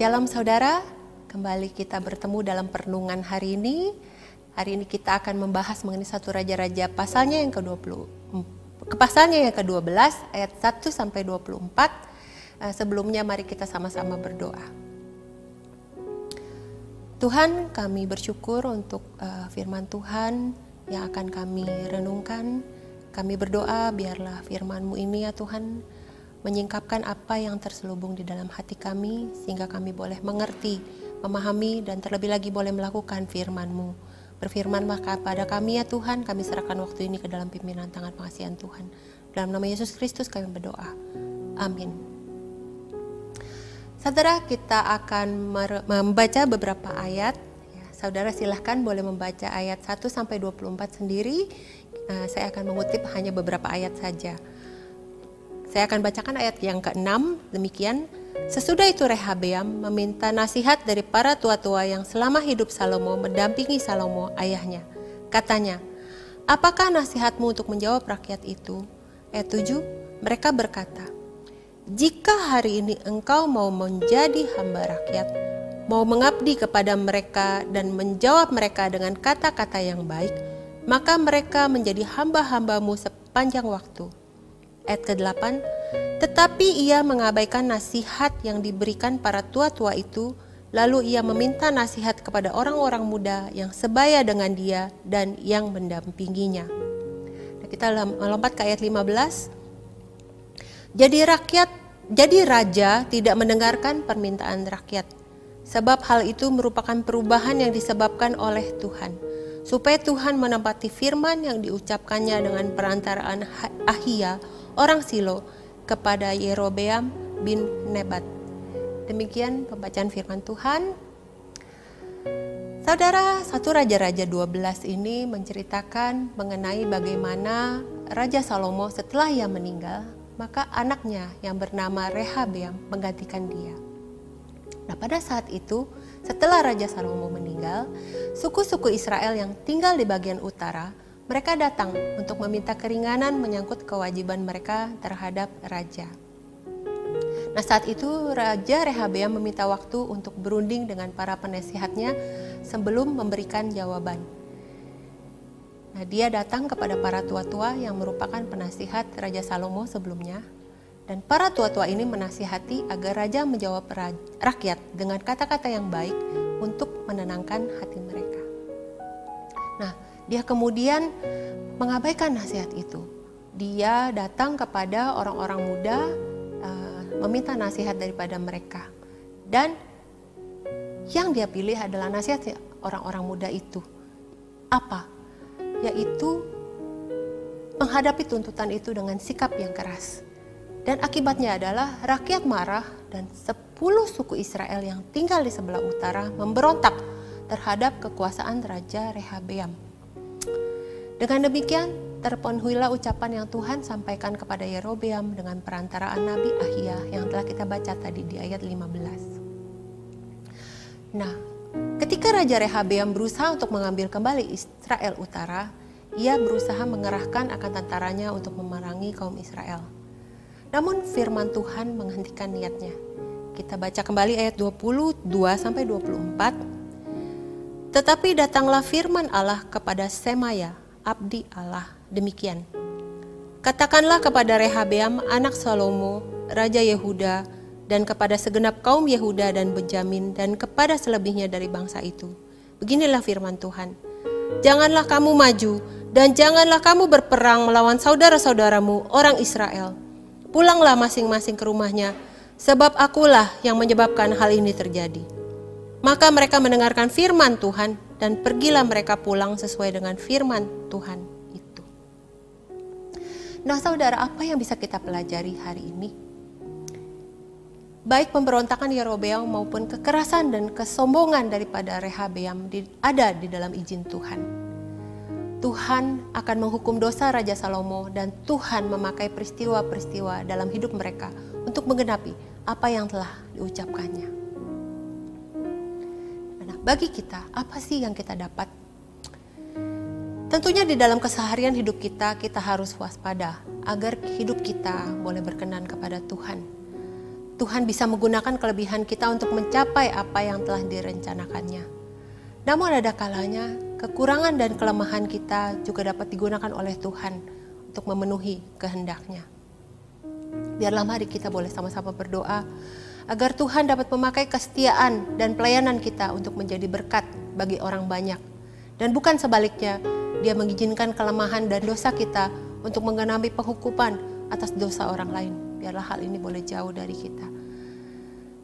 Shalom saudara, kembali kita bertemu dalam perenungan hari ini. Hari ini kita akan membahas mengenai satu raja-raja pasalnya yang ke-20 ke pasalnya yang ke-12 ayat 1 sampai 24. Eh, sebelumnya mari kita sama-sama berdoa. Tuhan, kami bersyukur untuk uh, firman Tuhan yang akan kami renungkan. Kami berdoa biarlah firman-Mu ini ya Tuhan menyingkapkan apa yang terselubung di dalam hati kami sehingga kami boleh mengerti, memahami dan terlebih lagi boleh melakukan firman-Mu. Berfirman maka pada kami ya Tuhan, kami serahkan waktu ini ke dalam pimpinan tangan pengasihan Tuhan. Dalam nama Yesus Kristus kami berdoa. Amin. Saudara, kita akan membaca beberapa ayat. Ya, saudara silahkan boleh membaca ayat 1 sampai 24 sendiri. Uh, saya akan mengutip hanya beberapa ayat saja. Saya akan bacakan ayat yang ke-6, demikian. Sesudah itu Rehabeam meminta nasihat dari para tua-tua yang selama hidup Salomo mendampingi Salomo ayahnya. Katanya, apakah nasihatmu untuk menjawab rakyat itu? Ayat 7, mereka berkata, jika hari ini engkau mau menjadi hamba rakyat, mau mengabdi kepada mereka dan menjawab mereka dengan kata-kata yang baik, maka mereka menjadi hamba-hambamu sepanjang waktu ayat ke-8, tetapi ia mengabaikan nasihat yang diberikan para tua-tua itu, lalu ia meminta nasihat kepada orang-orang muda yang sebaya dengan dia dan yang mendampinginya. Nah, kita melompat ke ayat 15. Jadi rakyat, jadi raja tidak mendengarkan permintaan rakyat, sebab hal itu merupakan perubahan yang disebabkan oleh Tuhan supaya Tuhan menempati firman yang diucapkannya dengan perantaraan Ahia orang Silo kepada Yerobeam bin Nebat. Demikian pembacaan firman Tuhan. Saudara, satu Raja-Raja 12 ini menceritakan mengenai bagaimana Raja Salomo setelah ia meninggal, maka anaknya yang bernama Rehabeam menggantikan dia. Nah pada saat itu, setelah Raja Salomo meninggal, suku-suku Israel yang tinggal di bagian utara mereka datang untuk meminta keringanan menyangkut kewajiban mereka terhadap raja. Nah saat itu Raja Rehabeam meminta waktu untuk berunding dengan para penasihatnya sebelum memberikan jawaban. Nah dia datang kepada para tua-tua yang merupakan penasihat Raja Salomo sebelumnya. Dan para tua-tua ini menasihati agar raja menjawab rakyat dengan kata-kata yang baik untuk menenangkan hati mereka. Nah, dia kemudian mengabaikan nasihat itu. Dia datang kepada orang-orang muda, uh, meminta nasihat daripada mereka, dan yang dia pilih adalah nasihat orang-orang muda itu. Apa? Yaitu menghadapi tuntutan itu dengan sikap yang keras. Dan akibatnya adalah rakyat marah dan sepuluh suku Israel yang tinggal di sebelah utara memberontak terhadap kekuasaan Raja Rehabeam. Dengan demikian, terpenuhilah ucapan yang Tuhan sampaikan kepada Yerobeam dengan perantaraan Nabi Ahia yang telah kita baca tadi di ayat 15. Nah, ketika Raja Rehabeam berusaha untuk mengambil kembali Israel Utara, ia berusaha mengerahkan akan tentaranya untuk memerangi kaum Israel. Namun firman Tuhan menghentikan niatnya. Kita baca kembali ayat 22 sampai 24. Tetapi datanglah firman Allah kepada Semaya, abdi Allah. Demikian. Katakanlah kepada Rehabeam anak Salomo, Raja Yehuda, dan kepada segenap kaum Yehuda dan Benjamin, dan kepada selebihnya dari bangsa itu. Beginilah firman Tuhan. Janganlah kamu maju, dan janganlah kamu berperang melawan saudara-saudaramu, orang Israel. Pulanglah masing-masing ke rumahnya, sebab akulah yang menyebabkan hal ini terjadi. Maka mereka mendengarkan firman Tuhan dan pergilah mereka pulang sesuai dengan firman Tuhan itu. Nah, saudara, apa yang bisa kita pelajari hari ini? Baik pemberontakan Yerobeam maupun kekerasan dan kesombongan daripada Rehabeam ada di dalam izin Tuhan. Tuhan akan menghukum dosa Raja Salomo dan Tuhan memakai peristiwa-peristiwa dalam hidup mereka untuk menggenapi apa yang telah diucapkannya bagi kita, apa sih yang kita dapat? Tentunya di dalam keseharian hidup kita, kita harus waspada agar hidup kita boleh berkenan kepada Tuhan. Tuhan bisa menggunakan kelebihan kita untuk mencapai apa yang telah direncanakannya. Namun ada kalanya kekurangan dan kelemahan kita juga dapat digunakan oleh Tuhan untuk memenuhi kehendaknya. Biarlah mari kita boleh sama-sama berdoa agar Tuhan dapat memakai kesetiaan dan pelayanan kita untuk menjadi berkat bagi orang banyak. Dan bukan sebaliknya, dia mengizinkan kelemahan dan dosa kita untuk mengenami penghukuman atas dosa orang lain. Biarlah hal ini boleh jauh dari kita.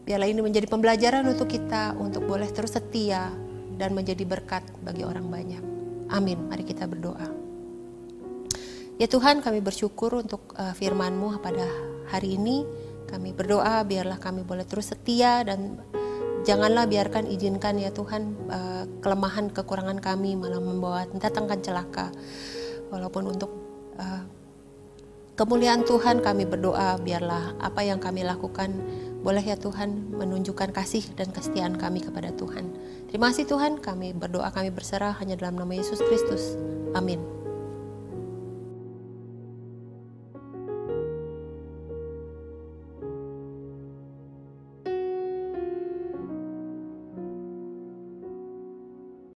Biarlah ini menjadi pembelajaran untuk kita untuk boleh terus setia dan menjadi berkat bagi orang banyak. Amin. Mari kita berdoa. Ya Tuhan, kami bersyukur untuk uh, firman-Mu pada hari ini. Kami berdoa biarlah kami boleh terus setia dan janganlah biarkan izinkan ya Tuhan uh, kelemahan kekurangan kami malah membawa datangkan celaka. Walaupun untuk uh, kemuliaan Tuhan kami berdoa biarlah apa yang kami lakukan boleh ya Tuhan menunjukkan kasih dan kesetiaan kami kepada Tuhan. Terima kasih Tuhan, kami berdoa, kami berserah hanya dalam nama Yesus Kristus. Amin.